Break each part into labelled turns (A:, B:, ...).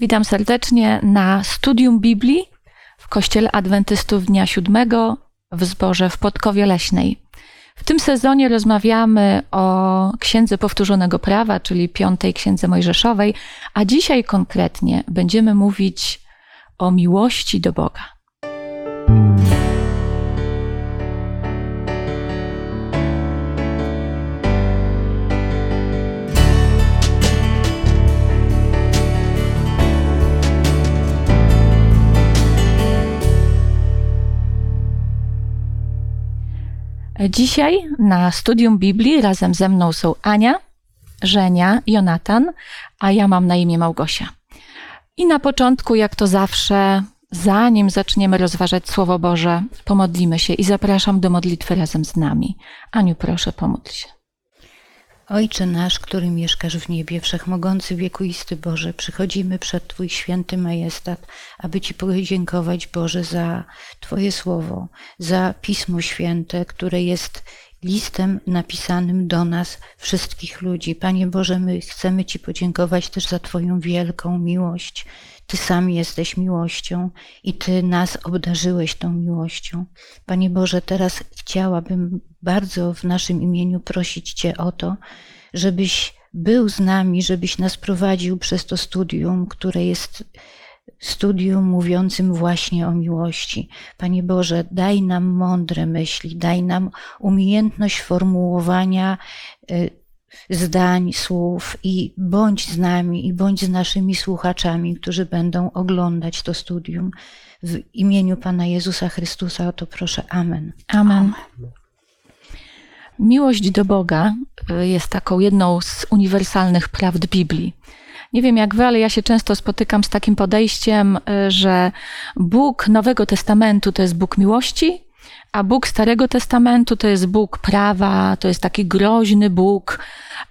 A: Witam serdecznie na studium Biblii w Kościele Adwentystów Dnia Siódmego w zborze w Podkowie Leśnej. W tym sezonie rozmawiamy o Księdze Powtórzonego Prawa, czyli piątej Księdze Mojżeszowej, a dzisiaj konkretnie będziemy mówić o miłości do Boga. Dzisiaj na studium Biblii razem ze mną są Ania, Żenia, Jonatan, a ja mam na imię Małgosia. I na początku, jak to zawsze, zanim zaczniemy rozważać Słowo Boże, pomodlimy się i zapraszam do modlitwy razem z nami. Aniu, proszę, pomódl się.
B: Ojcze nasz, który mieszkasz w niebie, wszechmogący wiekuisty Boże, przychodzimy przed Twój święty majestat, aby Ci podziękować, Boże, za Twoje słowo, za Pismo Święte, które jest listem napisanym do nas, wszystkich ludzi. Panie Boże, my chcemy Ci podziękować też za Twoją wielką miłość. Ty sam jesteś miłością i Ty nas obdarzyłeś tą miłością. Panie Boże, teraz chciałabym bardzo w naszym imieniu prosić Cię o to, żebyś był z nami, żebyś nas prowadził przez to studium, które jest studium mówiącym właśnie o miłości. Panie Boże, daj nam mądre myśli, daj nam umiejętność formułowania y, zdań, słów i bądź z nami i bądź z naszymi słuchaczami, którzy będą oglądać to studium. W imieniu Pana Jezusa Chrystusa o to proszę. Amen.
A: Amen. Miłość do Boga y, jest taką jedną z uniwersalnych prawd Biblii. Nie wiem jak wy, ale ja się często spotykam z takim podejściem, y, że Bóg Nowego Testamentu to jest Bóg miłości, a Bóg Starego Testamentu to jest Bóg prawa, to jest taki groźny Bóg.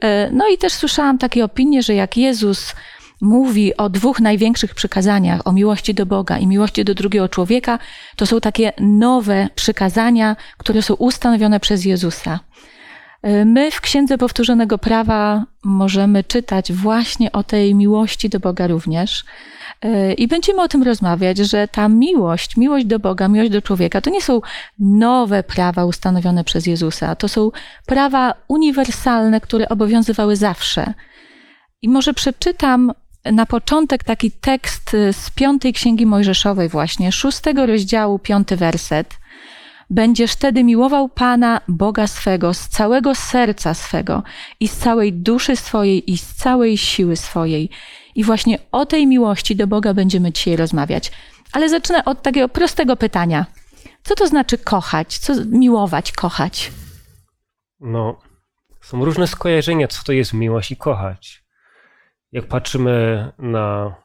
A: Y, no i też słyszałam takie opinie, że jak Jezus mówi o dwóch największych przykazaniach, o miłości do Boga i miłości do drugiego człowieka, to są takie nowe przykazania, które są ustanowione przez Jezusa. My w Księdze Powtórzonego Prawa możemy czytać właśnie o tej miłości do Boga również. I będziemy o tym rozmawiać, że ta miłość, miłość do Boga, miłość do człowieka, to nie są nowe prawa ustanowione przez Jezusa, to są prawa uniwersalne, które obowiązywały zawsze. I może przeczytam na początek taki tekst z piątej księgi Mojżeszowej, właśnie, szóstego rozdziału, piąty werset. Będziesz wtedy miłował Pana, Boga swego, z całego serca swego i z całej duszy swojej i z całej siły swojej. I właśnie o tej miłości do Boga będziemy dzisiaj rozmawiać. Ale zacznę od takiego prostego pytania. Co to znaczy kochać? Co miłować, kochać?
C: No, są różne skojarzenia, co to jest miłość i kochać. Jak patrzymy na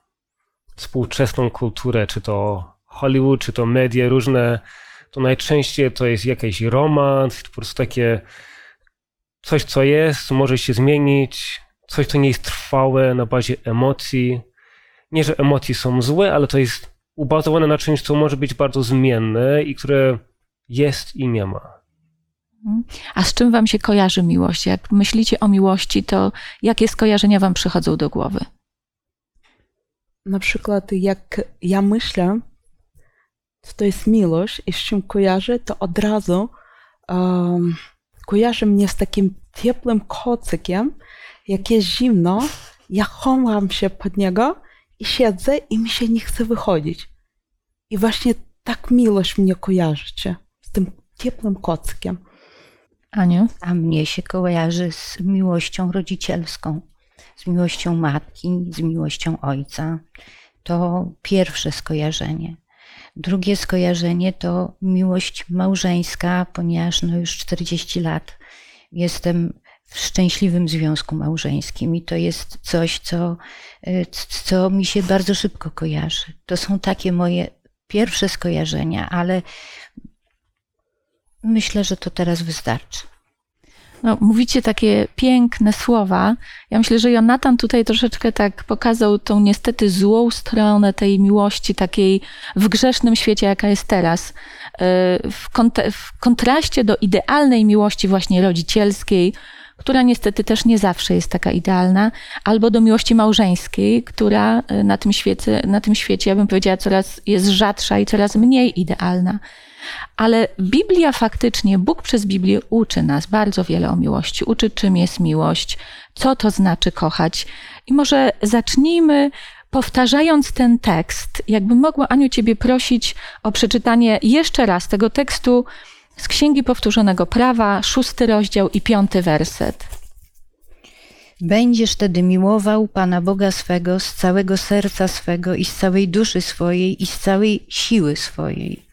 C: współczesną kulturę, czy to Hollywood, czy to media różne, to najczęściej to jest jakiś romans, po prostu takie coś, co jest, może się zmienić, coś, co nie jest trwałe na bazie emocji. Nie, że emocje są złe, ale to jest ubazowane na czymś, co może być bardzo zmienne i które jest i nie ma.
A: A z czym wam się kojarzy miłość? Jak myślicie o miłości, to jakie skojarzenia wam przychodzą do głowy?
D: Na przykład, jak ja myślę, co to jest miłość i z czym kojarzę, to od razu um, mnie z takim ciepłym kocykiem. Jak jest zimno, ja chowam się pod niego i siedzę i mi się nie chce wychodzić. I właśnie tak miłość mnie kojarzy z tym ciepłym kocykiem.
A: Aniu?
B: A mnie się kojarzy z miłością rodzicielską, z miłością matki, z miłością ojca. To pierwsze skojarzenie. Drugie skojarzenie to miłość małżeńska, ponieważ no już 40 lat jestem w szczęśliwym związku małżeńskim i to jest coś, co, co mi się bardzo szybko kojarzy. To są takie moje pierwsze skojarzenia, ale myślę, że to teraz wystarczy.
A: No, mówicie takie piękne słowa. Ja myślę, że Jonatan tutaj troszeczkę tak pokazał tą niestety złą stronę tej miłości, takiej w grzesznym świecie, jaka jest teraz. E, w, kont w kontraście do idealnej miłości właśnie rodzicielskiej, która niestety też nie zawsze jest taka idealna, albo do miłości małżeńskiej, która y, na tym świecie, na tym świecie ja bym powiedziała, coraz jest rzadsza i coraz mniej idealna. Ale Biblia faktycznie, Bóg przez Biblię uczy nas bardzo wiele o miłości. Uczy, czym jest miłość, co to znaczy kochać. I może zacznijmy powtarzając ten tekst. Jakbym mogła, Aniu, Ciebie prosić o przeczytanie jeszcze raz tego tekstu z Księgi Powtórzonego Prawa, szósty rozdział i piąty werset.
B: Będziesz wtedy miłował Pana Boga swego z całego serca swego i z całej duszy swojej i z całej siły swojej.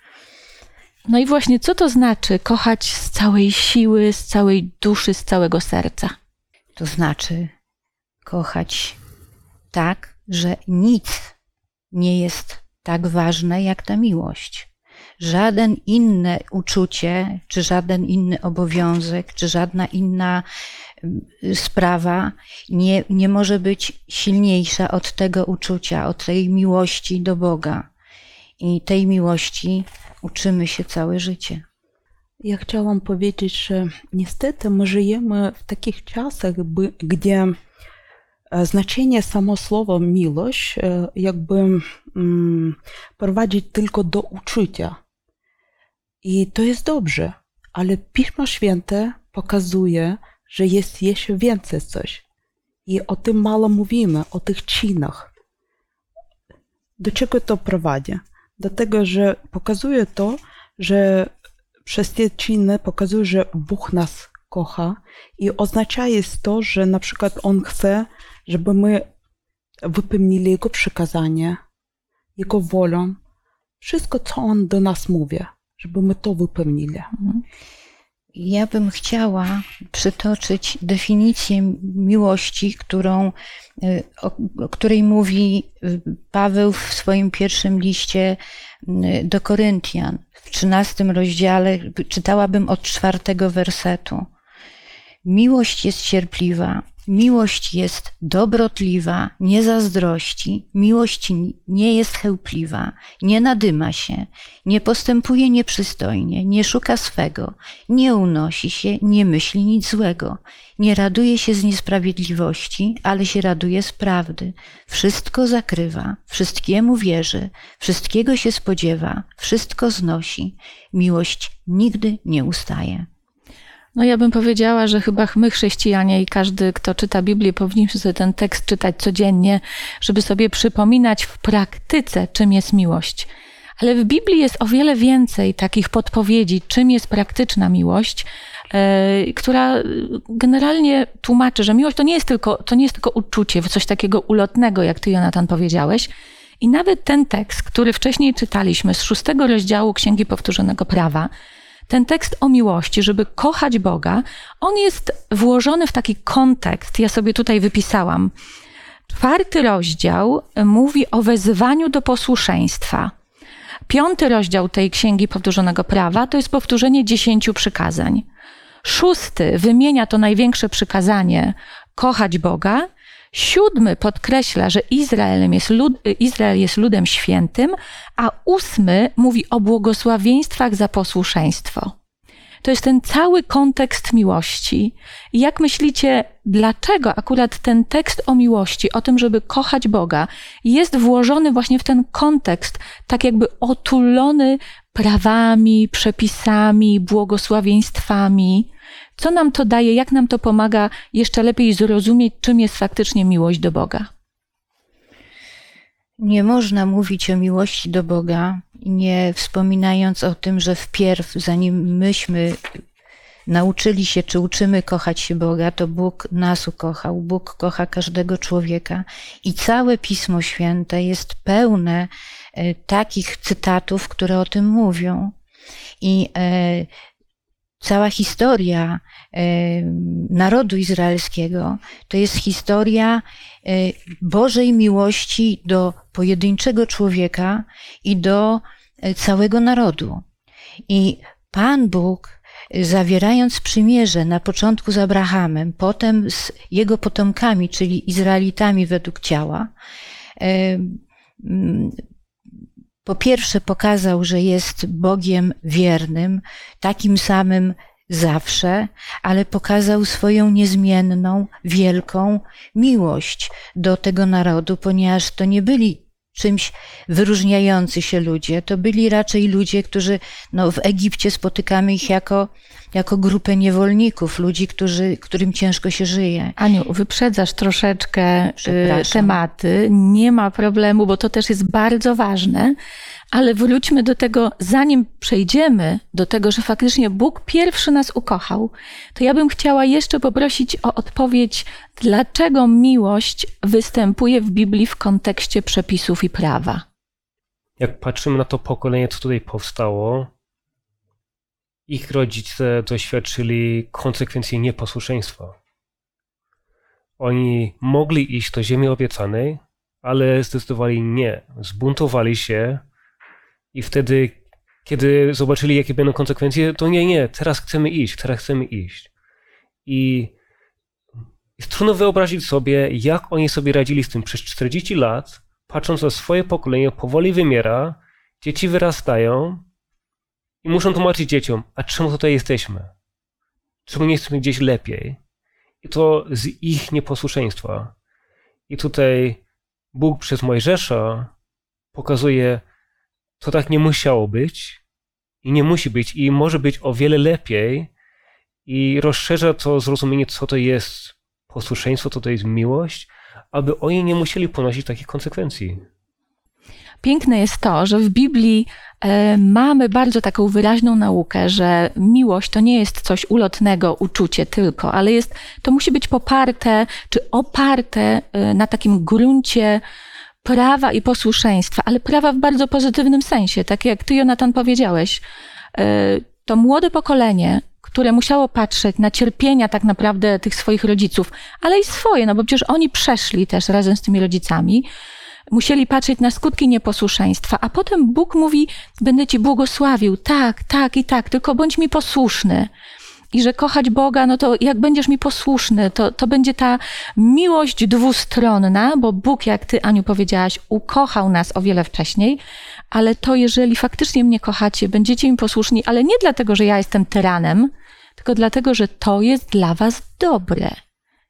A: No i właśnie, co to znaczy kochać z całej siły, z całej duszy, z całego serca?
B: To znaczy kochać tak, że nic nie jest tak ważne jak ta miłość. Żaden inne uczucie, czy żaden inny obowiązek, czy żadna inna y, sprawa nie, nie może być silniejsza od tego uczucia, od tej miłości do Boga. I tej miłości uczymy się całe życie.
D: Ja chciałam powiedzieć, że niestety my żyjemy w takich czasach, gdzie Znaczenie samo słowa miłość jakby prowadzi tylko do uczucia. I to jest dobrze, ale Pismo Święte pokazuje, że jest jeszcze więcej coś. I o tym mało mówimy, o tych czynach. Do czego to prowadzi? Do tego, że pokazuje to, że przez te czyny pokazuje, że Bóg nas kocha i oznacza jest to, że na przykład On chce, żeby my wypełnili Jego przykazanie, Jego wolę, wszystko, co On do nas mówi, żeby my to wypełnili. Mhm.
B: Ja bym chciała przytoczyć definicję miłości, którą, y, o, której mówi y, Paweł w swoim pierwszym liście y, do Koryntian. W trzynastym rozdziale czytałabym od czwartego wersetu. Miłość jest cierpliwa, miłość jest dobrotliwa, nie zazdrości, miłość nie jest chełpliwa, nie nadyma się, nie postępuje nieprzystojnie, nie szuka swego, nie unosi się, nie myśli nic złego, nie raduje się z niesprawiedliwości, ale się raduje z prawdy. Wszystko zakrywa, wszystkiemu wierzy, wszystkiego się spodziewa, wszystko znosi. Miłość nigdy nie ustaje.
A: No ja bym powiedziała, że chyba my chrześcijanie i każdy, kto czyta Biblię, powinniśmy sobie ten tekst czytać codziennie, żeby sobie przypominać w praktyce, czym jest miłość. Ale w Biblii jest o wiele więcej takich podpowiedzi, czym jest praktyczna miłość, yy, która generalnie tłumaczy, że miłość to nie jest tylko, to nie jest tylko uczucie, coś takiego ulotnego, jak ty, Jonatan, powiedziałeś. I nawet ten tekst, który wcześniej czytaliśmy z szóstego rozdziału Księgi Powtórzonego Prawa, ten tekst o miłości, żeby kochać Boga, on jest włożony w taki kontekst. Ja sobie tutaj wypisałam. Czwarty rozdział mówi o wezwaniu do posłuszeństwa. Piąty rozdział tej księgi powtórzonego prawa to jest powtórzenie dziesięciu przykazań. Szósty wymienia to największe przykazanie kochać Boga. Siódmy podkreśla, że Izraelem jest lud, Izrael jest ludem świętym, a ósmy mówi o błogosławieństwach za posłuszeństwo. To jest ten cały kontekst miłości. Jak myślicie, dlaczego akurat ten tekst o miłości, o tym, żeby kochać Boga, jest włożony właśnie w ten kontekst, tak jakby otulony prawami, przepisami, błogosławieństwami? Co nam to daje, jak nam to pomaga jeszcze lepiej zrozumieć, czym jest faktycznie miłość do Boga?
B: Nie można mówić o miłości do Boga, nie wspominając o tym, że wpierw, zanim myśmy nauczyli się, czy uczymy kochać się Boga, to Bóg nas ukochał. Bóg kocha każdego człowieka i całe Pismo Święte jest pełne e, takich cytatów, które o tym mówią. I e, cała historia e, narodu izraelskiego to jest historia e, Bożej miłości do pojedynczego człowieka i do e, całego narodu. I Pan Bóg, zawierając przymierze na początku z Abrahamem, potem z jego potomkami, czyli Izraelitami według ciała, po pierwsze pokazał, że jest Bogiem wiernym, takim samym zawsze, ale pokazał swoją niezmienną, wielką miłość do tego narodu, ponieważ to nie byli czymś wyróżniający się ludzie, to byli raczej ludzie, którzy no, w Egipcie spotykamy ich jako, jako grupę niewolników, ludzi, którzy, którym ciężko się żyje.
A: Aniu, wyprzedzasz troszeczkę y, tematy. Nie ma problemu, bo to też jest bardzo ważne. Ale wróćmy do tego, zanim przejdziemy do tego, że faktycznie Bóg pierwszy nas ukochał, to ja bym chciała jeszcze poprosić o odpowiedź, dlaczego miłość występuje w Biblii w kontekście przepisów i prawa.
C: Jak patrzymy na to pokolenie, co tutaj powstało, ich rodzice doświadczyli konsekwencji nieposłuszeństwa. Oni mogli iść do ziemi obiecanej, ale zdecydowali nie. Zbuntowali się i wtedy, kiedy zobaczyli, jakie będą konsekwencje, to nie, nie, teraz chcemy iść, teraz chcemy iść. I trudno wyobrazić sobie, jak oni sobie radzili z tym przez 40 lat, patrząc na swoje pokolenie, powoli wymiera, dzieci wyrastają i muszą tłumaczyć dzieciom, a czemu tutaj jesteśmy? Czemu nie jesteśmy gdzieś lepiej? I to z ich nieposłuszeństwa. I tutaj Bóg przez Mojżesza pokazuje, to tak nie musiało być i nie musi być i może być o wiele lepiej i rozszerza to zrozumienie, co to jest posłuszeństwo, co to jest miłość, aby oni nie musieli ponosić takich konsekwencji.
A: Piękne jest to, że w Biblii e, mamy bardzo taką wyraźną naukę, że miłość to nie jest coś ulotnego, uczucie tylko, ale jest, to musi być poparte czy oparte e, na takim gruncie prawa i posłuszeństwa, ale prawa w bardzo pozytywnym sensie, tak jak ty, Jonatan, powiedziałeś. E, to młode pokolenie, które musiało patrzeć na cierpienia tak naprawdę tych swoich rodziców, ale i swoje, no bo przecież oni przeszli też razem z tymi rodzicami, musieli patrzeć na skutki nieposłuszeństwa, a potem Bóg mówi: Będę ci błogosławił, tak, tak i tak, tylko bądź mi posłuszny i że kochać Boga, no to jak będziesz mi posłuszny, to, to będzie ta miłość dwustronna, bo Bóg, jak ty, Aniu, powiedziałaś, ukochał nas o wiele wcześniej, ale to jeżeli faktycznie mnie kochacie, będziecie mi posłuszni, ale nie dlatego, że ja jestem tyranem, tylko dlatego, że to jest dla was dobre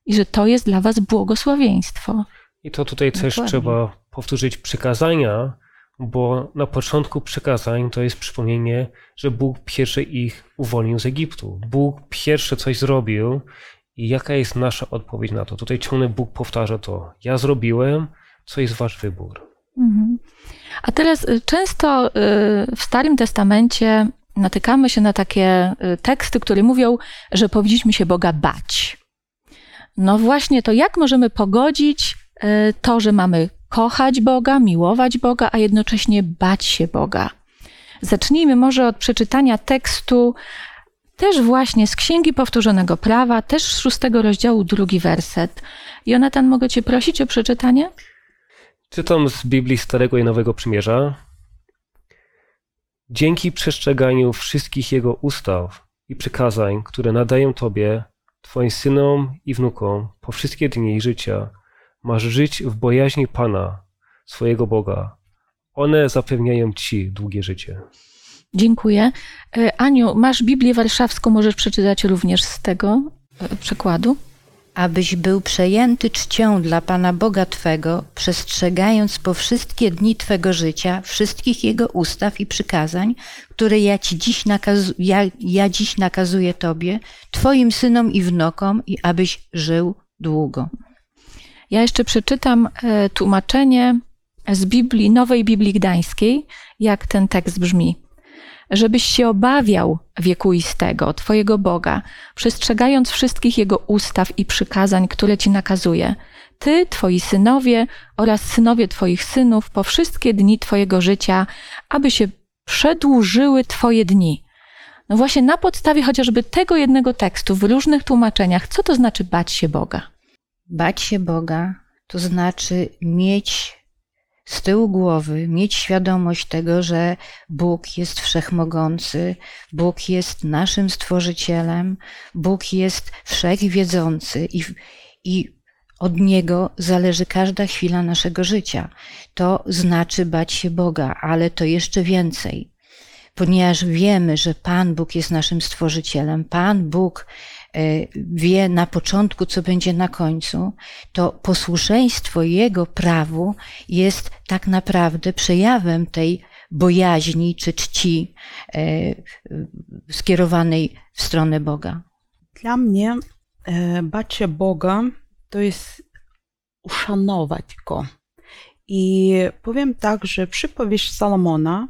A: i że to jest dla was błogosławieństwo.
C: I to tutaj Dokładnie. też trzeba powtórzyć przykazania, bo na początku przekazań to jest przypomnienie, że Bóg pierwszy ich uwolnił z Egiptu. Bóg pierwszy coś zrobił i jaka jest nasza odpowiedź na to? Tutaj ciągle Bóg powtarza to. Ja zrobiłem, co jest wasz wybór. Mhm.
A: A teraz y, często y, w Starym Testamencie natykamy się na takie y, teksty, które mówią, że powinniśmy się Boga bać. No właśnie to, jak możemy pogodzić to, że mamy kochać Boga, miłować Boga, a jednocześnie bać się Boga. Zacznijmy może od przeczytania tekstu też właśnie z Księgi Powtórzonego Prawa, też z szóstego rozdziału, drugi werset. Jonatan, mogę Cię prosić o przeczytanie?
C: Czytam z Biblii Starego i Nowego Przymierza. Dzięki przestrzeganiu wszystkich Jego ustaw i przykazań, które nadają Tobie, Twoim synom i wnukom po wszystkie dni życia, Masz żyć w bojaźni Pana, swojego Boga. One zapewniają Ci długie życie.
A: Dziękuję. E, Aniu, masz Biblię Warszawską, możesz przeczytać również z tego e, przykładu?
B: Abyś był przejęty czcią dla Pana Boga Twego, przestrzegając po wszystkie dni Twego życia wszystkich Jego ustaw i przykazań, które ja, ci dziś, nakazu- ja, ja dziś nakazuję Tobie, Twoim synom i wnukom, i abyś żył długo.
A: Ja jeszcze przeczytam e, tłumaczenie z Biblii, Nowej Biblii Gdańskiej, jak ten tekst brzmi. Żebyś się obawiał wiekuistego, Twojego Boga, przestrzegając wszystkich Jego ustaw i przykazań, które Ci nakazuje. Ty, Twoi synowie oraz synowie Twoich synów po wszystkie dni Twojego życia, aby się przedłużyły Twoje dni. No właśnie na podstawie chociażby tego jednego tekstu w różnych tłumaczeniach, co to znaczy bać się Boga?
B: Bać się Boga to znaczy mieć z tyłu głowy, mieć świadomość tego, że Bóg jest wszechmogący, Bóg jest naszym stworzycielem, Bóg jest wszechwiedzący i, i od Niego zależy każda chwila naszego życia. To znaczy bać się Boga, ale to jeszcze więcej. Ponieważ wiemy, że Pan Bóg jest naszym stworzycielem, Pan Bóg e, wie na początku, co będzie na końcu, to posłuszeństwo Jego prawu jest tak naprawdę przejawem tej bojaźni czy czci e, skierowanej w stronę Boga.
D: Dla mnie e, bać się Boga to jest uszanować Go. I powiem tak, że przypowieść Salomona,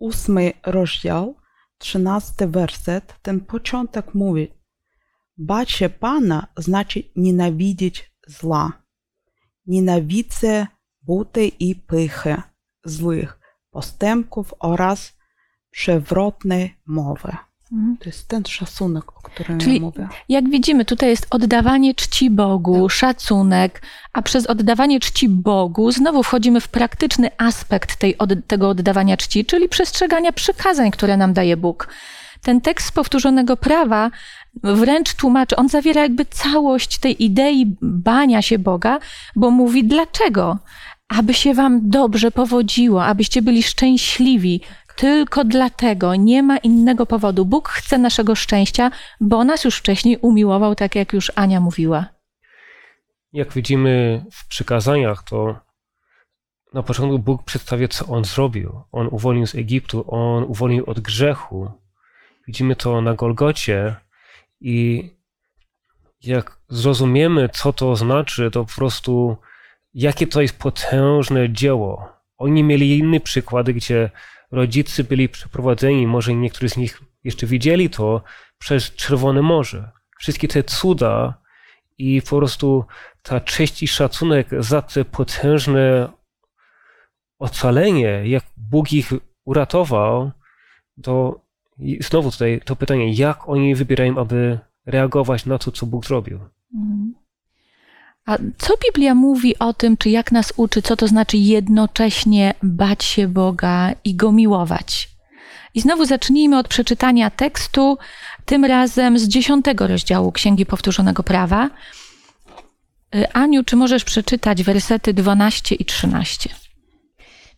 D: ósmy rozdział, trzynasty werset, ten początek mówi się Pana znaczy nienawidzieć zła. Nienawidzę buty i pychy złych postępków oraz przewrotnej mowy.
A: Mhm.
D: To jest ten szacunek, o którym
A: Czyli
D: ja mówię.
A: Jak widzimy, tutaj jest oddawanie czci Bogu, szacunek, a przez oddawanie czci Bogu znowu wchodzimy w praktyczny aspekt tej, od, tego oddawania czci, czyli przestrzegania przykazań, które nam daje Bóg. Ten tekst powtórzonego prawa wręcz tłumaczy, on zawiera jakby całość tej idei bania się Boga, bo mówi dlaczego? Aby się wam dobrze powodziło, abyście byli szczęśliwi. Tylko dlatego nie ma innego powodu. Bóg chce naszego szczęścia, bo nas już wcześniej umiłował, tak jak już Ania mówiła.
C: Jak widzimy w przykazaniach, to na początku Bóg przedstawia, co On zrobił. On uwolnił z Egiptu, On uwolnił od grzechu. Widzimy to na Golgocie i jak zrozumiemy, co to znaczy, to po prostu jakie to jest potężne dzieło. Oni mieli inne przykłady, gdzie rodzice byli przeprowadzeni, może niektórzy z nich jeszcze widzieli to, przez Czerwone Morze. Wszystkie te cuda i po prostu ta cześć i szacunek za te potężne ocalenie, jak Bóg ich uratował, to znowu tutaj to pytanie, jak oni wybierają, aby reagować na to, co Bóg zrobił.
A: Mhm. A co Biblia mówi o tym, czy jak nas uczy, co to znaczy jednocześnie bać się Boga i go miłować? I znowu zacznijmy od przeczytania tekstu, tym razem z dziesiątego rozdziału Księgi Powtórzonego Prawa. Y, Aniu, czy możesz przeczytać wersety 12 i 13?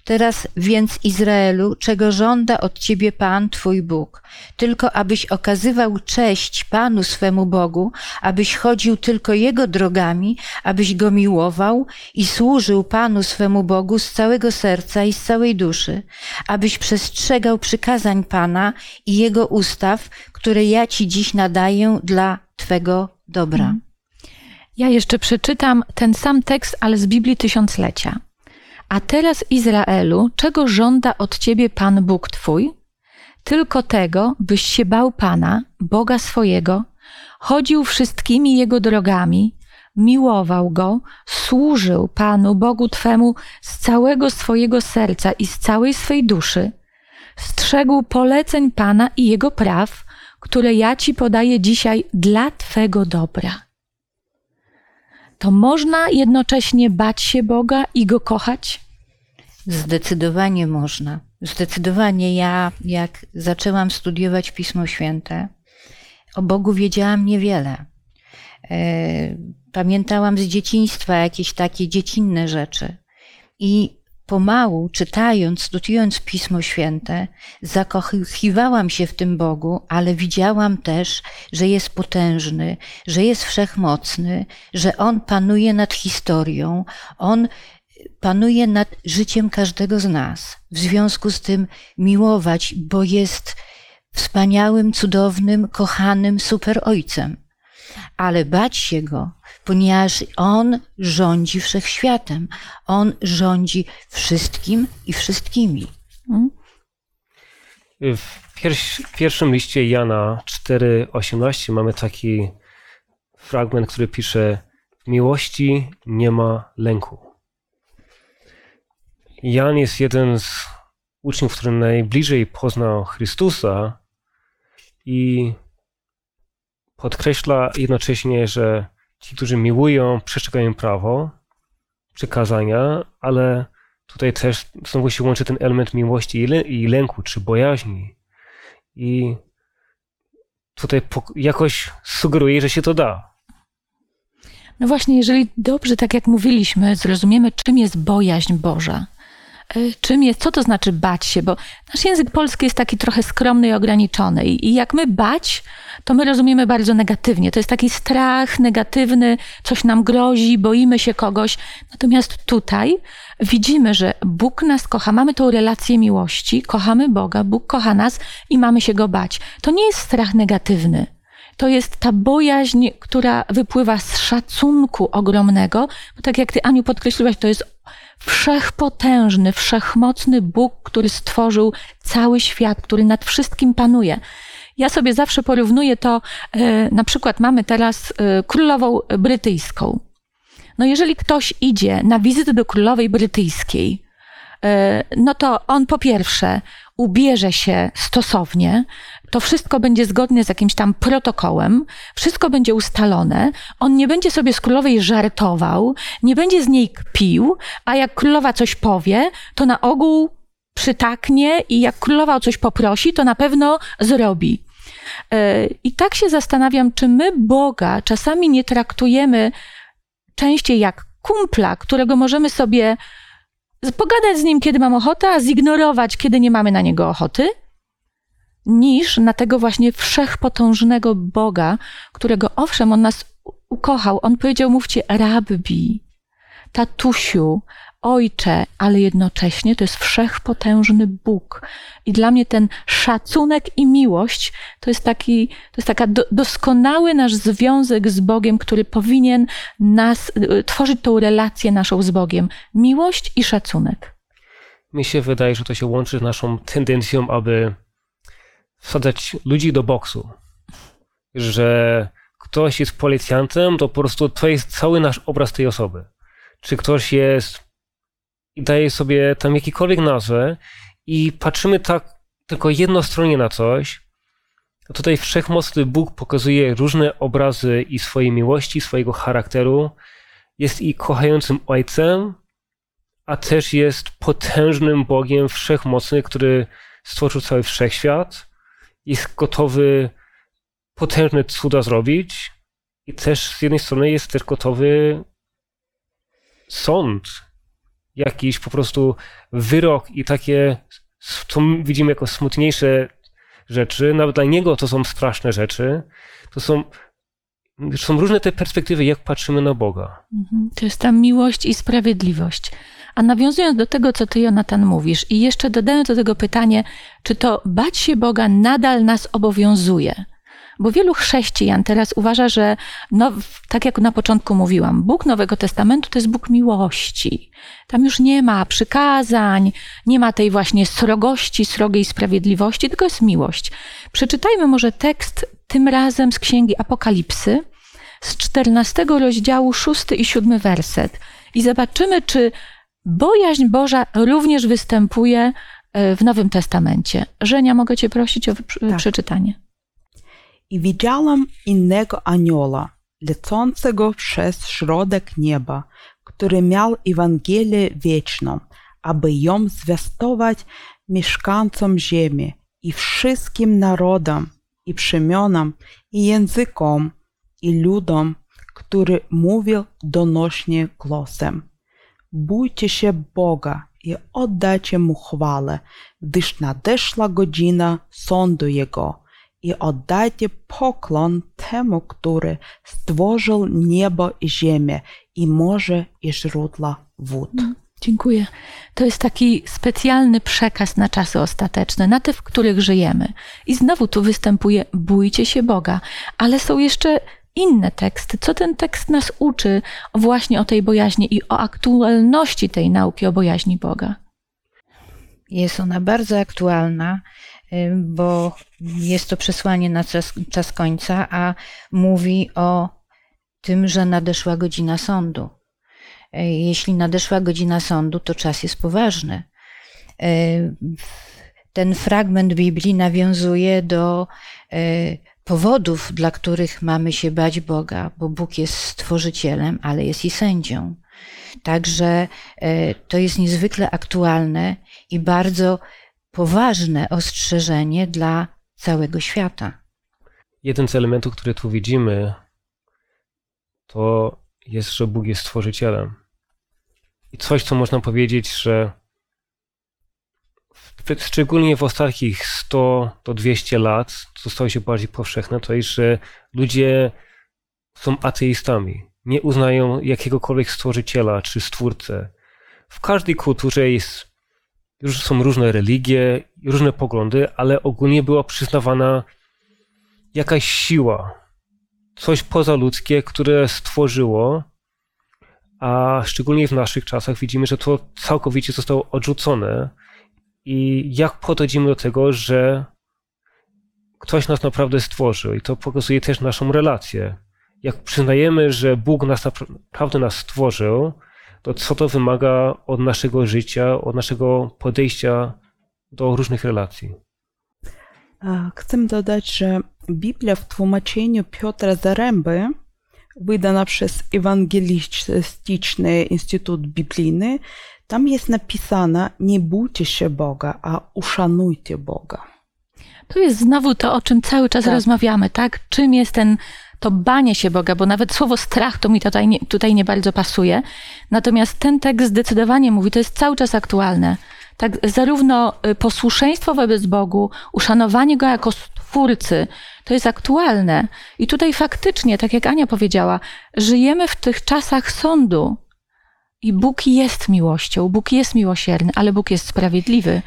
B: Teraz więc Izraelu, czego żąda od ciebie Pan Twój Bóg, tylko abyś okazywał cześć Panu swemu Bogu, abyś chodził tylko Jego drogami, abyś Go miłował i służył Panu swemu Bogu z całego serca i z całej duszy, abyś przestrzegał przykazań Pana i Jego ustaw, które ja Ci dziś nadaję dla Twego dobra.
A: Ja jeszcze przeczytam ten sam tekst, ale z Biblii Tysiąclecia. A teraz, Izraelu, czego żąda od ciebie Pan Bóg Twój? Tylko tego, byś się bał Pana, Boga swojego, chodził wszystkimi Jego drogami, miłował Go, służył Panu, Bogu Twemu z całego swojego serca i z całej swej duszy, strzegł poleceń Pana i Jego praw, które ja Ci podaję dzisiaj dla Twego dobra. To można jednocześnie bać się Boga i Go kochać?
B: Zdecydowanie można. Zdecydowanie ja, jak zaczęłam studiować Pismo Święte, o Bogu wiedziałam niewiele. E, Pamiętałam z dzieciństwa jakieś takie dziecinne rzeczy. I pomału, czytając, studiując Pismo Święte, zakochiwałam się w tym Bogu, ale widziałam też, że jest potężny, że jest wszechmocny, że On panuje nad historią, On panuje nad życiem każdego z nas. W związku z tym miłować, bo jest wspaniałym, cudownym, kochanym super ojcem. Ale bać się go, ponieważ on rządzi wszechświatem. On rządzi wszystkim i wszystkimi.
A: Hmm?
C: W pierwszym liście Jana 4:18 mamy taki fragment, który pisze: W miłości nie ma lęku. Jan jest jeden z uczniów, który najbliżej poznał Chrystusa i podkreśla jednocześnie, że ci, którzy miłują, przestrzegają prawo, przykazania, ale tutaj też znowu się łączy ten element miłości i lęku, czy bojaźni. I tutaj jakoś sugeruje, że się to da.
A: No właśnie, jeżeli dobrze, tak jak mówiliśmy, zrozumiemy, czym jest bojaźń Boża, czym jest, co to znaczy bać się, bo nasz język polski jest taki trochę skromny i ograniczony. I, I, jak my bać, to my rozumiemy bardzo negatywnie. To jest taki strach negatywny, coś nam grozi, boimy się kogoś. Natomiast tutaj widzimy, że Bóg nas kocha, mamy tą relację miłości, kochamy Boga, Bóg kocha nas i mamy się go bać. To nie jest strach negatywny to jest ta bojaźń, która wypływa z szacunku ogromnego, bo tak jak ty, Aniu, podkreśliłaś, to jest wszechpotężny, wszechmocny Bóg, który stworzył cały świat, który nad wszystkim panuje. Ja sobie zawsze porównuję to, e, na przykład mamy teraz e, królową brytyjską. No jeżeli ktoś idzie na wizytę do królowej brytyjskiej, no to on po pierwsze ubierze się stosownie, to wszystko będzie zgodne z jakimś tam protokołem, wszystko będzie ustalone, on nie będzie sobie z królowej żartował, nie będzie z niej kpił, a jak królowa coś powie, to na ogół przytaknie i jak królowa o coś poprosi, to na pewno zrobi. E, I tak się zastanawiam, czy my Boga czasami nie traktujemy częściej jak kumpla, którego możemy sobie pogadać z nim, kiedy mam ochotę, a zignorować, kiedy nie mamy na niego ochoty, niż na tego właśnie wszechpotężnego Boga, którego owszem, on nas ukochał. On powiedział, mówcie rabbi, tatusiu, ojcze, ale jednocześnie to jest wszechpotężny Bóg. I dla mnie ten szacunek i miłość to jest taki, to jest taka do, doskonały nasz związek z Bogiem, który powinien nas, y, tworzyć tą relację naszą z Bogiem. Miłość i szacunek.
C: Mi się wydaje, że to się łączy z naszą tendencją, aby wsadzać ludzi do boksu. Że ktoś jest policjantem, to po prostu to jest cały nasz obraz tej osoby. Czy ktoś jest daje sobie tam jakikolwiek nazwę i patrzymy tak tylko jednostronnie na coś, a tutaj wszechmocny Bóg pokazuje różne obrazy i swojej miłości, swojego charakteru. Jest i kochającym Ojcem, a też jest potężnym Bogiem wszechmocny, który stworzył cały wszechświat. Jest gotowy potężne cuda zrobić i też z jednej strony jest też gotowy sąd, jakiś po prostu wyrok i takie, co widzimy jako smutniejsze rzeczy, nawet dla niego to są straszne rzeczy, to są, są różne te perspektywy, jak patrzymy na Boga.
A: Mhm. To jest ta miłość i sprawiedliwość. A nawiązując do tego, co ty, Jonatan, mówisz, i jeszcze dodając do tego pytanie, czy to bać się Boga nadal nas obowiązuje? Bo wielu chrześcijan teraz uważa, że, no, tak jak na początku mówiłam, Bóg Nowego Testamentu to jest Bóg miłości. Tam już nie ma przykazań, nie ma tej właśnie srogości, srogej sprawiedliwości, tylko jest miłość. Przeczytajmy może tekst tym razem z Księgi Apokalipsy, z 14 rozdziału, 6 i 7 werset. I zobaczymy, czy Bojaźń Boża również występuje e, w Nowym Testamencie. Żenia, mogę Cię prosić o tak. przeczytanie.
D: I widziałam innego anioła, lecącego przez środek nieba, który miał Ewangelię wieczną, aby ją zwiastować mieszkańcom ziemi i wszystkim narodom, i przemionom, i językom, i ludom, który mówił donośnie głosem. Bójcie się Boga i oddajcie Mu chwałę, gdyż nadeszła godzina sądu Jego i oddajcie poklon temu, który stworzył niebo i ziemię i morze i źródła wód. Mm,
A: dziękuję. To jest taki specjalny przekaz na czasy ostateczne, na te, w których żyjemy. I znowu tu występuje bójcie się Boga, ale są jeszcze inne teksty. Co ten tekst nas uczy właśnie o tej bojaźni i o aktualności tej nauki o bojaźni Boga?
B: Jest ona bardzo aktualna, bo jest to przesłanie na czas, czas końca, a mówi o tym, że nadeszła godzina sądu. Jeśli nadeszła godzina sądu, to czas jest poważny. Ten fragment Biblii nawiązuje do powodów, dla których mamy się bać Boga, bo Bóg jest stworzycielem, ale jest i sędzią. Także e, to jest niezwykle aktualne i bardzo poważne ostrzeżenie dla całego świata.
C: Jeden z elementów, który tu widzimy, to jest, że Bóg jest stworzycielem. I coś, co można powiedzieć, że szczególnie w ostatnich 100 do 200 lat, co stało się bardziej powszechne, to jest, że ludzie są ateistami. Nie uznają jakiegokolwiek stworzyciela czy stwórcę. W każdej kulturze jest, już są różne religie, różne poglądy, ale ogólnie była przyznawana jakaś siła, coś pozaludzkie, które stworzyło, a szczególnie w naszych czasach widzimy, że to całkowicie zostało odrzucone. I jak podchodzimy do tego, że ktoś nas naprawdę stworzył, i to pokazuje też naszą relację. Jak przyznajemy, że Bóg nas naprawdę nas stworzył, to co to wymaga od naszego życia, od naszego podejścia do różnych relacji.
D: Chcę dodać, że Biblia w tłumaczeniu Piotra Zaręby, wydana przez Ewangelistyczny Instytut Biblijny, tam jest napisane: Nie bójcie się Boga, a uszanujcie Boga.
A: To jest znowu to, o czym cały czas tak. rozmawiamy, tak? Czym jest ten, to banie się Boga, bo nawet słowo strach to mi tutaj nie, tutaj nie bardzo pasuje. Natomiast ten tekst zdecydowanie mówi, to jest cały czas aktualne. Tak, zarówno y, posłuszeństwo wobec Bogu, uszanowanie Go jako Stwórcy, to jest aktualne. I tutaj faktycznie, tak jak Ania powiedziała, żyjemy w tych czasach sądu. I Bóg jest miłością, Bóg jest miłosierny, ale Bóg jest sprawiedliwy.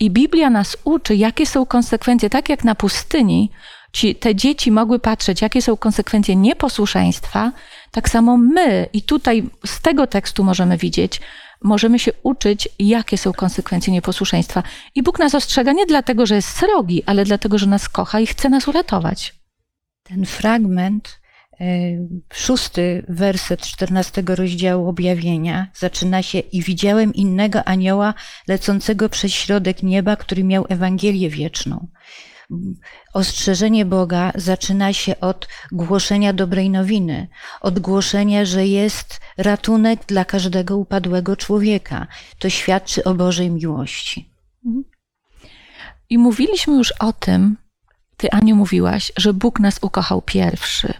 A: I Biblia nas uczy, jakie są konsekwencje, tak jak na pustyni, ci, te dzieci mogły patrzeć, jakie są konsekwencje nieposłuszeństwa, tak samo my, i tutaj z tego tekstu możemy widzieć, możemy się uczyć, jakie są konsekwencje nieposłuszeństwa. I Bóg nas ostrzega nie dlatego, że jest srogi, ale dlatego, że nas kocha i chce nas uratować.
B: Ten fragment, e, szósty werset czternastego rozdziału objawienia zaczyna się i widziałem innego anioła lecącego przez środek nieba, który miał Ewangelię wieczną ostrzeżenie Boga zaczyna się od głoszenia dobrej nowiny, od głoszenia, że jest ratunek dla każdego upadłego człowieka. To świadczy o Bożej miłości.
A: I mówiliśmy już o tym, ty Aniu mówiłaś, że Bóg nas ukochał pierwszy.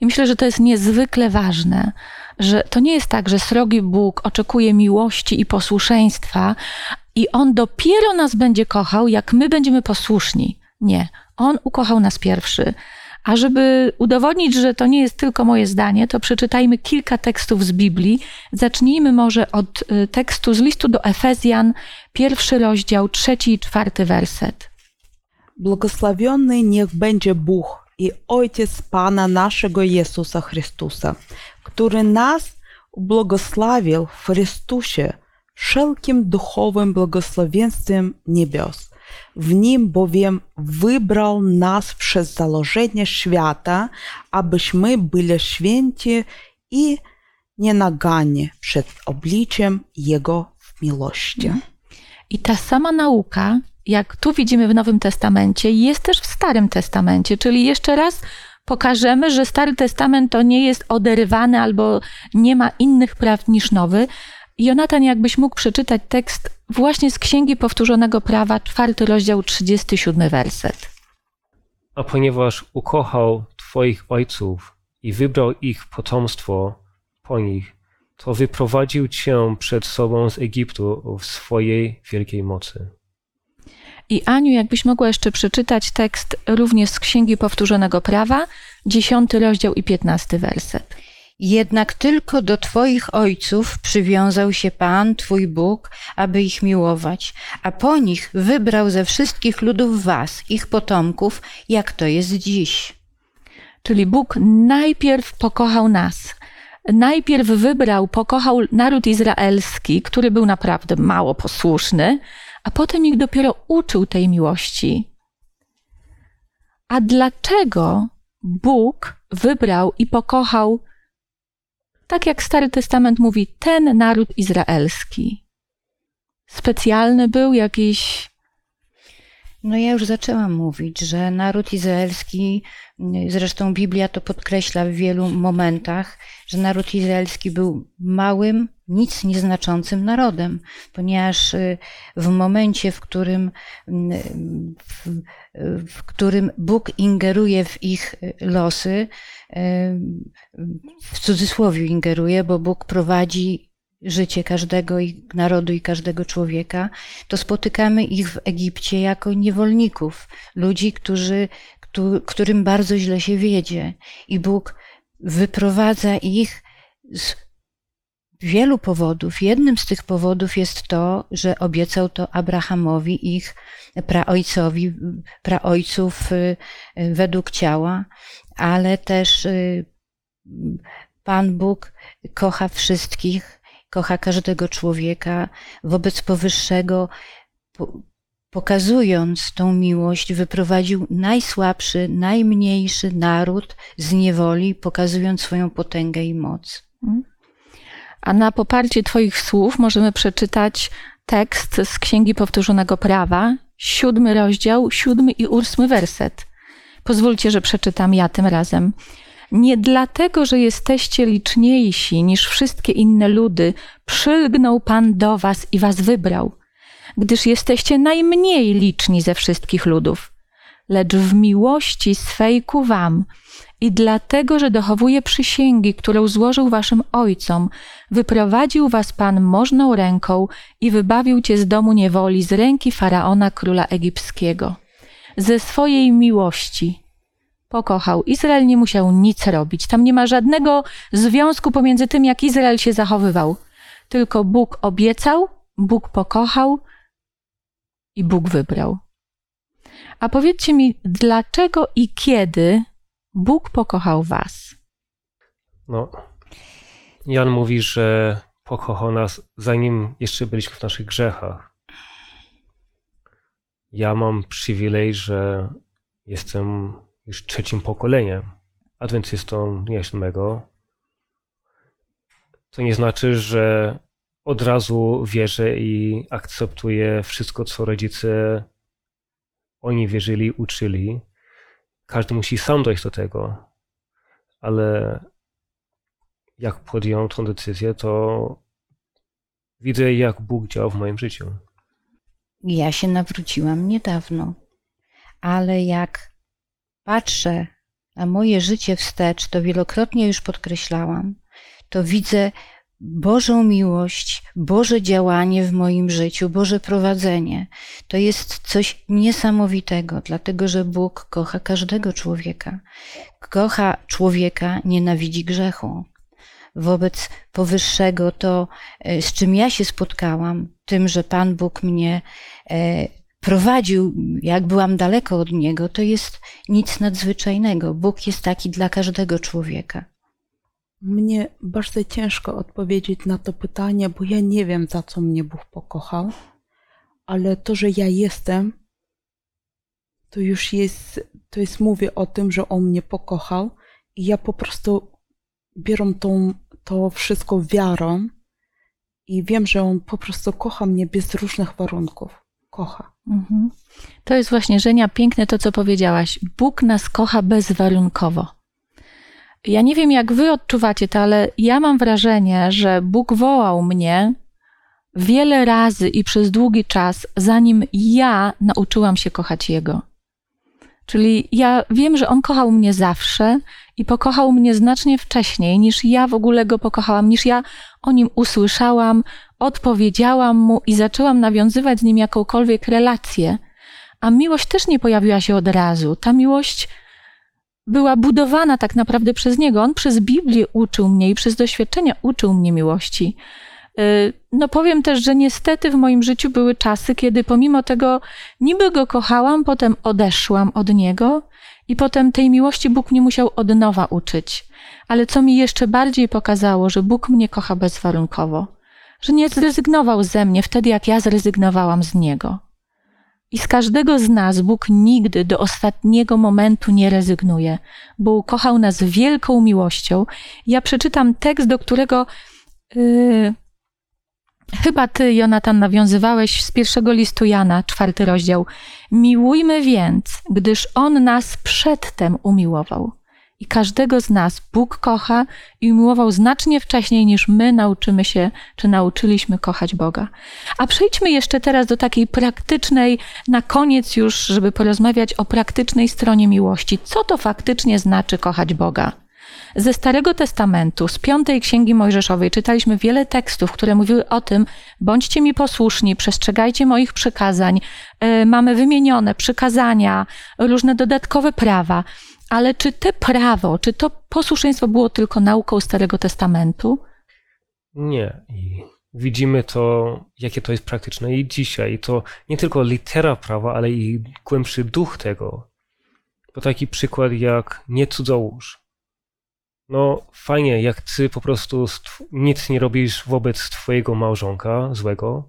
A: I myślę, że to jest niezwykle ważne, że to nie jest tak, że srogi Bóg oczekuje miłości i posłuszeństwa, i On dopiero nas będzie kochał, jak my będziemy posłuszni. Nie, on ukochał nas pierwszy. A żeby udowodnić, że to nie jest tylko moje zdanie, to przeczytajmy kilka tekstów z Biblii. Zacznijmy może od y, tekstu z listu do Efezjan, pierwszy rozdział, trzeci i czwarty werset.
D: Błogosławiony niech będzie Bóg i Ojciec Pana naszego Jezusa Chrystusa, który nas błogosławił w Chrystusie wszelkim duchowym błogosławieństwem niebios w nim bowiem wybrał nas przez założenie świata, abyśmy byli święci i nienagani przed obliczem Jego w miłości.
A: I ta sama nauka, jak tu widzimy w Nowym Testamencie, jest też w Starym Testamencie, czyli jeszcze raz pokażemy, że Stary Testament to nie jest oderwany albo nie ma innych praw niż Nowy, Jonatan, jakbyś mógł przeczytać tekst właśnie z Księgi Powtórzonego Prawa, czwarty rozdział, 37 werset.
C: A ponieważ ukochał Twoich ojców i wybrał ich potomstwo po nich, to wyprowadził Cię przed sobą z Egiptu w swojej wielkiej mocy.
A: I Aniu, jakbyś mogła jeszcze przeczytać tekst również z Księgi Powtórzonego Prawa, dziesiąty rozdział i piętnasty werset.
B: Jednak tylko do Twoich ojców przywiązał się Pan, Twój Bóg, aby ich miłować, a po nich wybrał ze wszystkich ludów Was, ich potomków, jak to jest dziś.
A: Czyli Bóg najpierw pokochał nas. Najpierw wybrał, pokochał naród izraelski, który był naprawdę mało posłuszny, a potem ich dopiero uczył tej miłości. A dlaczego Bóg wybrał i pokochał tak jak Stary Testament mówi, ten naród izraelski. Specjalny był jakiś.
B: No ja już zaczęłam mówić, że naród izraelski, zresztą Biblia to podkreśla w wielu momentach, że naród izraelski był małym, nic nieznaczącym narodem, ponieważ y, w momencie, w którym, w, w którym Bóg ingeruje w ich losy, w cudzysłowie ingeruje, bo Bóg prowadzi życie każdego narodu i każdego człowieka, to spotykamy ich w Egipcie jako niewolników, ludzi, którzy, którym bardzo źle się wiedzie. I Bóg wyprowadza ich z wielu powodów. Jednym z tych powodów jest to, że obiecał to Abrahamowi, ich praojcowi, praojców y, według ciała, ale też y, Pan Bóg kocha wszystkich, kocha każdego człowieka. Wobec powyższego, pokazując tą miłość, wyprowadził najsłabszy, najmniejszy naród z niewoli, pokazując swoją potęgę i moc. Mhm.
A: A na poparcie Twoich słów możemy przeczytać tekst z Księgi Powtórzonego Prawa, siódmy rozdział, siódmy i ósmy werset. Pozwólcie, że przeczytam ja tym razem. Nie dlatego, że jesteście liczniejsi niż wszystkie inne ludy, przylgnął Pan do was i was wybrał, gdyż jesteście najmniej liczni ze wszystkich ludów, lecz w miłości swej ku wam i dlatego, że dochowuje przysięgi, którą złożył waszym ojcom, wyprowadził was Pan możną ręką i wybawił cię z domu niewoli, z ręki faraona króla egipskiego. Ze swojej miłości pokochał. Izrael nie musiał nic robić. Tam nie ma żadnego związku pomiędzy tym, jak Izrael się zachowywał. Tylko Bóg obiecał, Bóg pokochał i Bóg wybrał. A powiedzcie mi, dlaczego i kiedy Bóg pokochał was?
C: No, Jan mówi, że pokochał nas, zanim jeszcze byliśmy w naszych grzechach. Ja mam przywilej, że jestem już trzecim pokoleniem adwentystą dnia. To nie znaczy, że od razu wierzę i akceptuję wszystko, co rodzice oni wierzyli, uczyli. Każdy musi sam dojść do tego, ale jak podjąłem tą decyzję, to widzę, jak Bóg działa w moim życiu.
B: Ja się nawróciłam niedawno, ale jak patrzę na moje życie wstecz, to wielokrotnie już podkreślałam, to widzę Bożą miłość, Boże działanie w moim życiu, Boże prowadzenie. To jest coś niesamowitego, dlatego że Bóg kocha każdego człowieka. Kocha człowieka, nienawidzi grzechu. Wobec powyższego to, e, z czym ja się spotkałam, tym, że Pan Bóg mnie e, prowadził, jak byłam daleko od Niego, to jest nic nadzwyczajnego. Bóg jest taki dla każdego człowieka.
D: Mnie bardzo ciężko odpowiedzieć na to pytanie, bo ja nie wiem, za co mnie Bóg pokochał, ale to, że ja jestem, to już jest, to jest mówię o tym, że On mnie pokochał i ja po prostu biorę tą, to wszystko wiarą i wiem, że On po prostu kocha mnie bez różnych warunków. Kocha. Mhm.
A: To jest właśnie, Żenia, piękne to, co powiedziałaś. Bóg nas kocha bezwarunkowo. Ja nie wiem, jak wy odczuwacie to, ale ja mam wrażenie, że Bóg wołał mnie wiele razy i przez długi czas, zanim ja nauczyłam się kochać Jego. Czyli ja wiem, że On kochał mnie zawsze i pokochał mnie znacznie wcześniej, niż ja w ogóle Go pokochałam, niż ja o Nim usłyszałam, odpowiedziałam Mu i zaczęłam nawiązywać z Nim jakąkolwiek relację. A miłość też nie pojawiła się od razu. Ta miłość była budowana tak naprawdę przez niego. On przez Biblię uczył mnie i przez doświadczenia uczył mnie miłości. Y, no powiem też, że niestety w moim życiu były czasy, kiedy pomimo tego niby go kochałam, potem odeszłam od niego i potem tej miłości Bóg mnie musiał od nowa uczyć. Ale co mi jeszcze bardziej pokazało, że Bóg mnie kocha bezwarunkowo, że nie zrezygnował ze mnie wtedy, jak ja zrezygnowałam z niego. I z każdego z nas Bóg nigdy do ostatniego momentu nie rezygnuje, bo ukochał nas wielką miłością. Ja przeczytam tekst, do którego yy, chyba ty, Jonatan, nawiązywałeś z pierwszego listu Jana, czwarty rozdział. Miłujmy więc, gdyż On nas przedtem umiłował. I każdego z nas Bóg kocha i umiłował znacznie wcześniej niż my nauczymy się, czy nauczyliśmy kochać Boga. A przejdźmy jeszcze teraz do takiej praktycznej, na koniec już, żeby porozmawiać o praktycznej stronie miłości. Co to faktycznie znaczy kochać Boga? Ze Starego Testamentu, z Piątej Księgi Mojżeszowej, czytaliśmy wiele tekstów, które mówiły o tym: bądźcie mi posłuszni, przestrzegajcie moich przykazań. E, mamy wymienione przykazania, różne dodatkowe prawa. Ale czy te prawo, czy to posłuszeństwo było tylko nauką Starego Testamentu?
C: Nie. I widzimy to, jakie to jest praktyczne i dzisiaj. To nie tylko litera prawa, ale i głębszy duch tego. To taki przykład jak nie cudzołóż. No fajnie, jak ty po prostu nic nie robisz wobec twojego małżonka złego,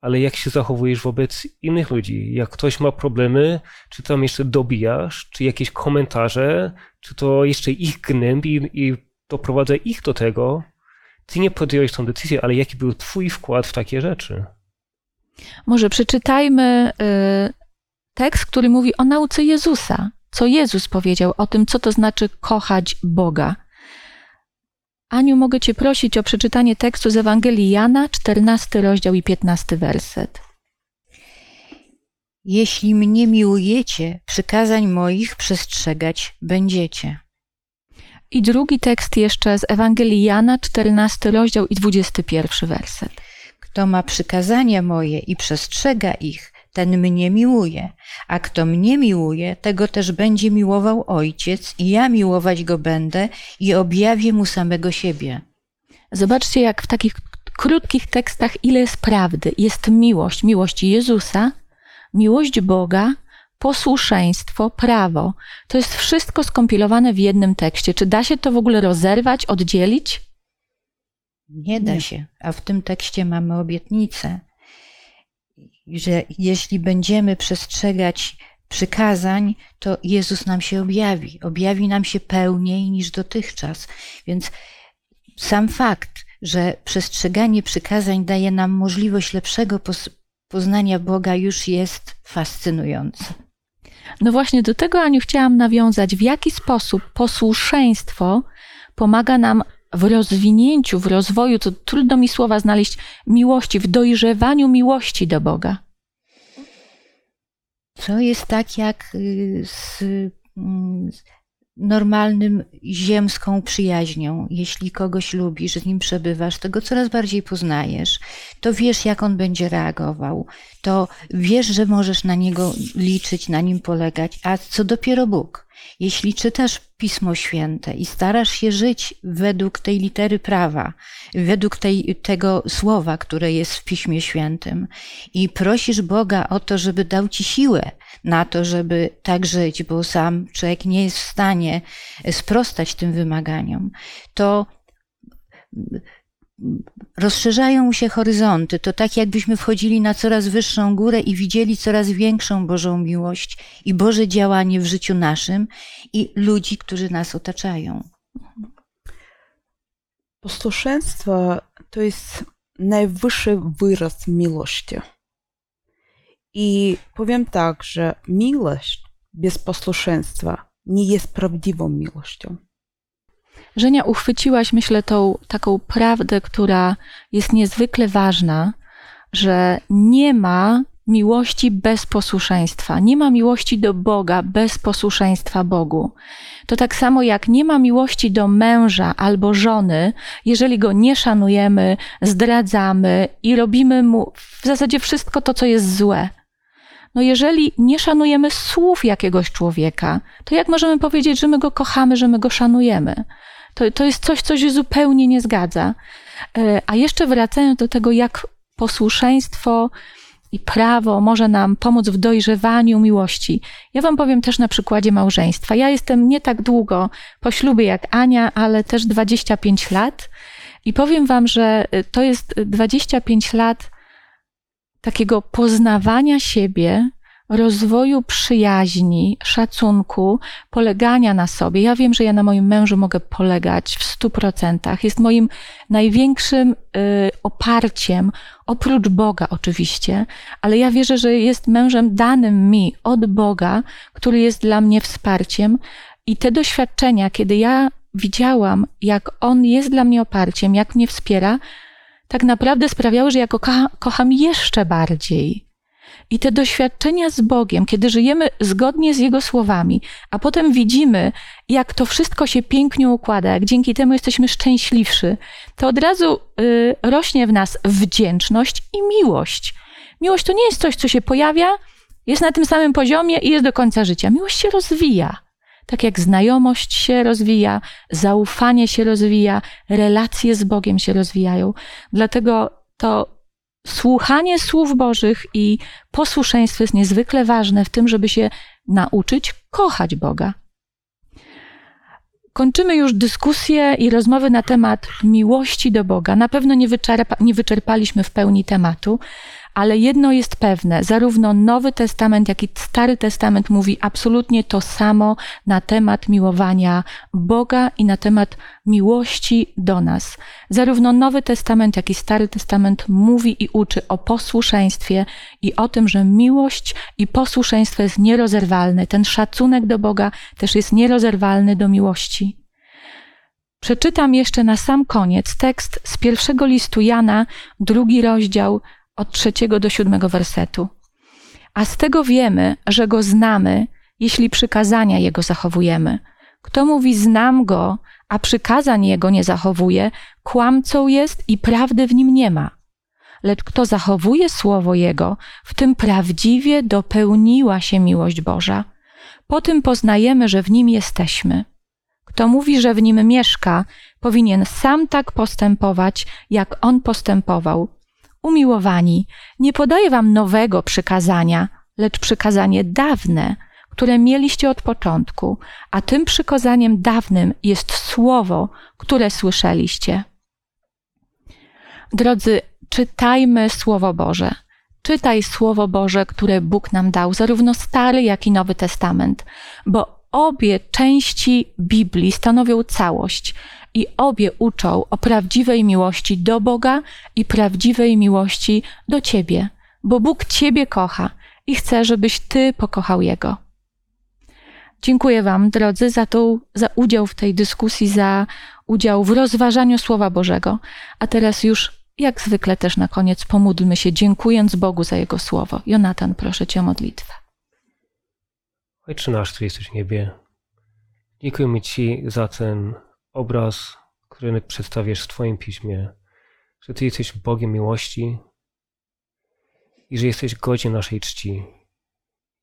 C: ale jak się zachowujesz wobec innych ludzi? Jak ktoś ma problemy, czy tam jeszcze dobijasz, czy jakieś komentarze, czy to jeszcze ich gnębi i doprowadza ich do tego, ty nie podjąłeś tą decyzję, ale jaki był twój wkład w takie rzeczy?
A: Może przeczytajmy y, tekst, który mówi o nauce Jezusa. Co Jezus powiedział o tym, co to znaczy kochać Boga. Aniu, mogę Cię prosić o przeczytanie tekstu z Ewangelii Jana, 14 rozdział i 15 werset.
B: Jeśli mnie miłujecie, przykazań moich przestrzegać będziecie.
A: I drugi tekst jeszcze z Ewangelii Jana, 14 rozdział i 21 werset.
B: Kto ma przykazania moje i przestrzega ich, ten mnie miłuje, a kto mnie miłuje, tego też będzie miłował Ojciec i ja miłować go będę i objawię mu samego siebie.
A: Zobaczcie, jak w takich krótkich tekstach ile jest prawdy. Jest miłość, miłość Jezusa, miłość Boga, posłuszeństwo, prawo. To jest wszystko skompilowane w jednym tekście. Czy da się to w ogóle rozerwać, oddzielić?
B: Nie da się. A w tym tekście mamy obietnicę, że jeśli będziemy przestrzegać przykazań, to Jezus nam się objawi. Objawi nam się pełniej niż dotychczas. Więc sam fakt, że przestrzeganie przykazań daje nam możliwość lepszego poznania Boga, już jest fascynujący.
A: No właśnie do tego, Aniu, chciałam nawiązać, w jaki sposób posłuszeństwo pomaga nam w rozwinięciu, w rozwoju, to trudno mi słowa znaleźć, miłości, w dojrzewaniu miłości do Boga.
B: Co jest tak jak y, z, mm, z normalnym ziemską przyjaźnią. Jeśli kogoś lubisz, z nim przebywasz, to go coraz bardziej poznajesz, to wiesz, jak on będzie reagował, to wiesz, że możesz na niego liczyć, na nim polegać, a co dopiero Bóg. Jeśli czytasz Pismo Święte i starasz się żyć według tej litery prawa, według tej, tego słowa, które jest w Piśmie Świętym. I prosisz Boga o to, żeby dał ci siłę na to, żeby tak żyć, bo sam człowiek nie jest w stanie sprostać tym wymaganiom, to rozszerzają się horyzonty. To tak, jakbyśmy wchodzili na coraz wyższą górę i widzieli coraz większą Bożą miłość i Boże działanie w życiu naszym i ludzi, którzy nas otaczają.
D: Posłuszeństwo to jest najwyższy wyraz miłości. I powiem tak, że miłość bez posłuszeństwa nie jest prawdziwą miłością.
A: Żenia, uchwyciłaś, myślę, tą taką prawdę, która jest niezwykle ważna, że nie ma miłości bez posłuszeństwa. Nie ma miłości do Boga bez posłuszeństwa Bogu. To tak samo jak nie ma miłości do męża albo żony, jeżeli go nie szanujemy, zdradzamy i robimy mu w zasadzie wszystko to, co jest złe. No jeżeli nie szanujemy słów jakiegoś człowieka, to jak możemy powiedzieć, że my go kochamy, że my go szanujemy? To, to jest coś, co się zupełnie nie zgadza. E, a jeszcze wracając do tego, jak posłuszeństwo i prawo może nam pomóc w dojrzewaniu miłości. Ja Wam powiem też na przykładzie małżeństwa. Ja jestem nie tak długo po ślubie jak Ania, ale też 25 lat. I powiem Wam, że to jest 25 lat takiego poznawania siebie, rozwoju przyjaźni, szacunku, polegania na sobie. Ja wiem, że ja na moim mężu mogę polegać w stu procentach. Jest moim największym y, oparciem, oprócz Boga oczywiście, ale ja wierzę, że jest mężem danym mi od Boga, który jest dla mnie wsparciem. I te doświadczenia, kiedy ja widziałam, jak on jest dla mnie oparciem, jak mnie wspiera, tak naprawdę sprawiały, że ja go kocham jeszcze bardziej I te doświadczenia z Bogiem, kiedy żyjemy zgodnie z Jego słowami, a potem widzimy, jak to wszystko się pięknie układa, jak dzięki temu jesteśmy szczęśliwszy, to od razu y, rośnie w nas wdzięczność i miłość. Miłość to nie jest coś, co się pojawia, jest na tym samym poziomie i jest do końca życia. Miłość się rozwija. Tak jak znajomość się rozwija, zaufanie się rozwija, relacje z Bogiem się rozwijają. Dlatego to słuchanie słów Bożych i posłuszeństwo jest niezwykle ważne w tym, żeby się nauczyć kochać Boga. Kończymy już dyskusję i rozmowy na temat miłości do Boga. Na pewno nie, wyczerpa, nie wyczerpaliśmy w pełni tematu, ale jedno jest pewne, zarówno Nowy Testament, jak i Stary Testament mówi absolutnie to samo na temat miłowania Boga i na temat miłości do nas. Zarówno Nowy Testament, jak i Stary Testament mówi i uczy o posłuszeństwie i o tym, że miłość i posłuszeństwo jest nierozerwalne. Ten szacunek do Boga też jest nierozerwalny do miłości. Przeczytam jeszcze na sam koniec tekst z pierwszego listu Jana, drugi rozdział, od trzeciego do siódmego wersetu. A z tego wiemy, że go znamy, jeśli przykazania jego zachowujemy. Kto mówi znam go, a przykazań jego nie zachowuje, kłamcą jest i prawdy w nim nie ma. Lecz kto zachowuje słowo jego, w tym prawdziwie dopełniła się miłość Boża. Po tym poznajemy, że w nim jesteśmy. Kto mówi, że w nim mieszka, powinien sam tak postępować, jak on postępował. Umiłowani, nie podaję wam nowego przykazania, lecz przykazanie dawne, które mieliście od początku, a tym przykazaniem dawnym jest słowo, które słyszeliście. Drodzy, czytajmy Słowo Boże. Czytaj Słowo Boże, które Bóg nam dał, zarówno Stary, jak i Nowy Testament, bo obie części Biblii stanowią całość i obie uczą o prawdziwej miłości do Boga i prawdziwej miłości do Ciebie, bo Bóg Ciebie kocha i chce, żebyś Ty pokochał Jego. Dziękuję Wam, drodzy, za, tą, za udział w tej dyskusji, za udział w rozważaniu Słowa Bożego. A teraz już, jak zwykle, też na koniec pomódlmy się, dziękując Bogu za Jego Słowo. Jonatan, proszę Cię o modlitwę.
C: Ojcze nasz, który jesteś w niebie, dziękujemy Ci za ten obraz, który przedstawiasz w Twoim piśmie, że Ty jesteś Bogiem miłości i że jesteś godzien naszej czci.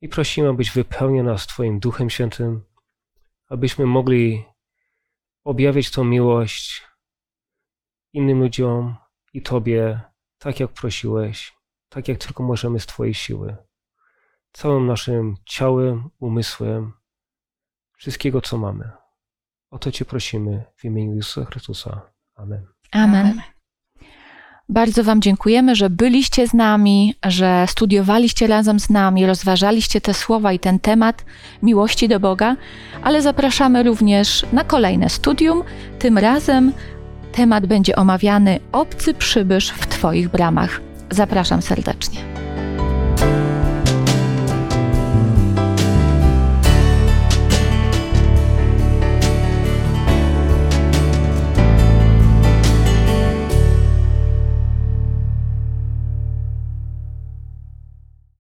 C: I prosimy, abyś wypełnił nas Twoim Duchem Świętym, abyśmy mogli objawiać tą miłość innym ludziom i Tobie, tak jak prosiłeś, tak jak tylko możemy z Twojej siły. Całym naszym ciałem, umysłem, wszystkiego, co mamy. O to Cię prosimy w imieniu Jezusa Chrystusa. Amen.
A: Amen. Bardzo Wam dziękujemy, że byliście z nami, że studiowaliście razem z nami, rozważaliście te słowa i ten temat miłości do Boga, ale zapraszamy również na kolejne studium. Tym razem temat będzie omawiany Obcy przybysz w Twoich bramach. Zapraszam serdecznie.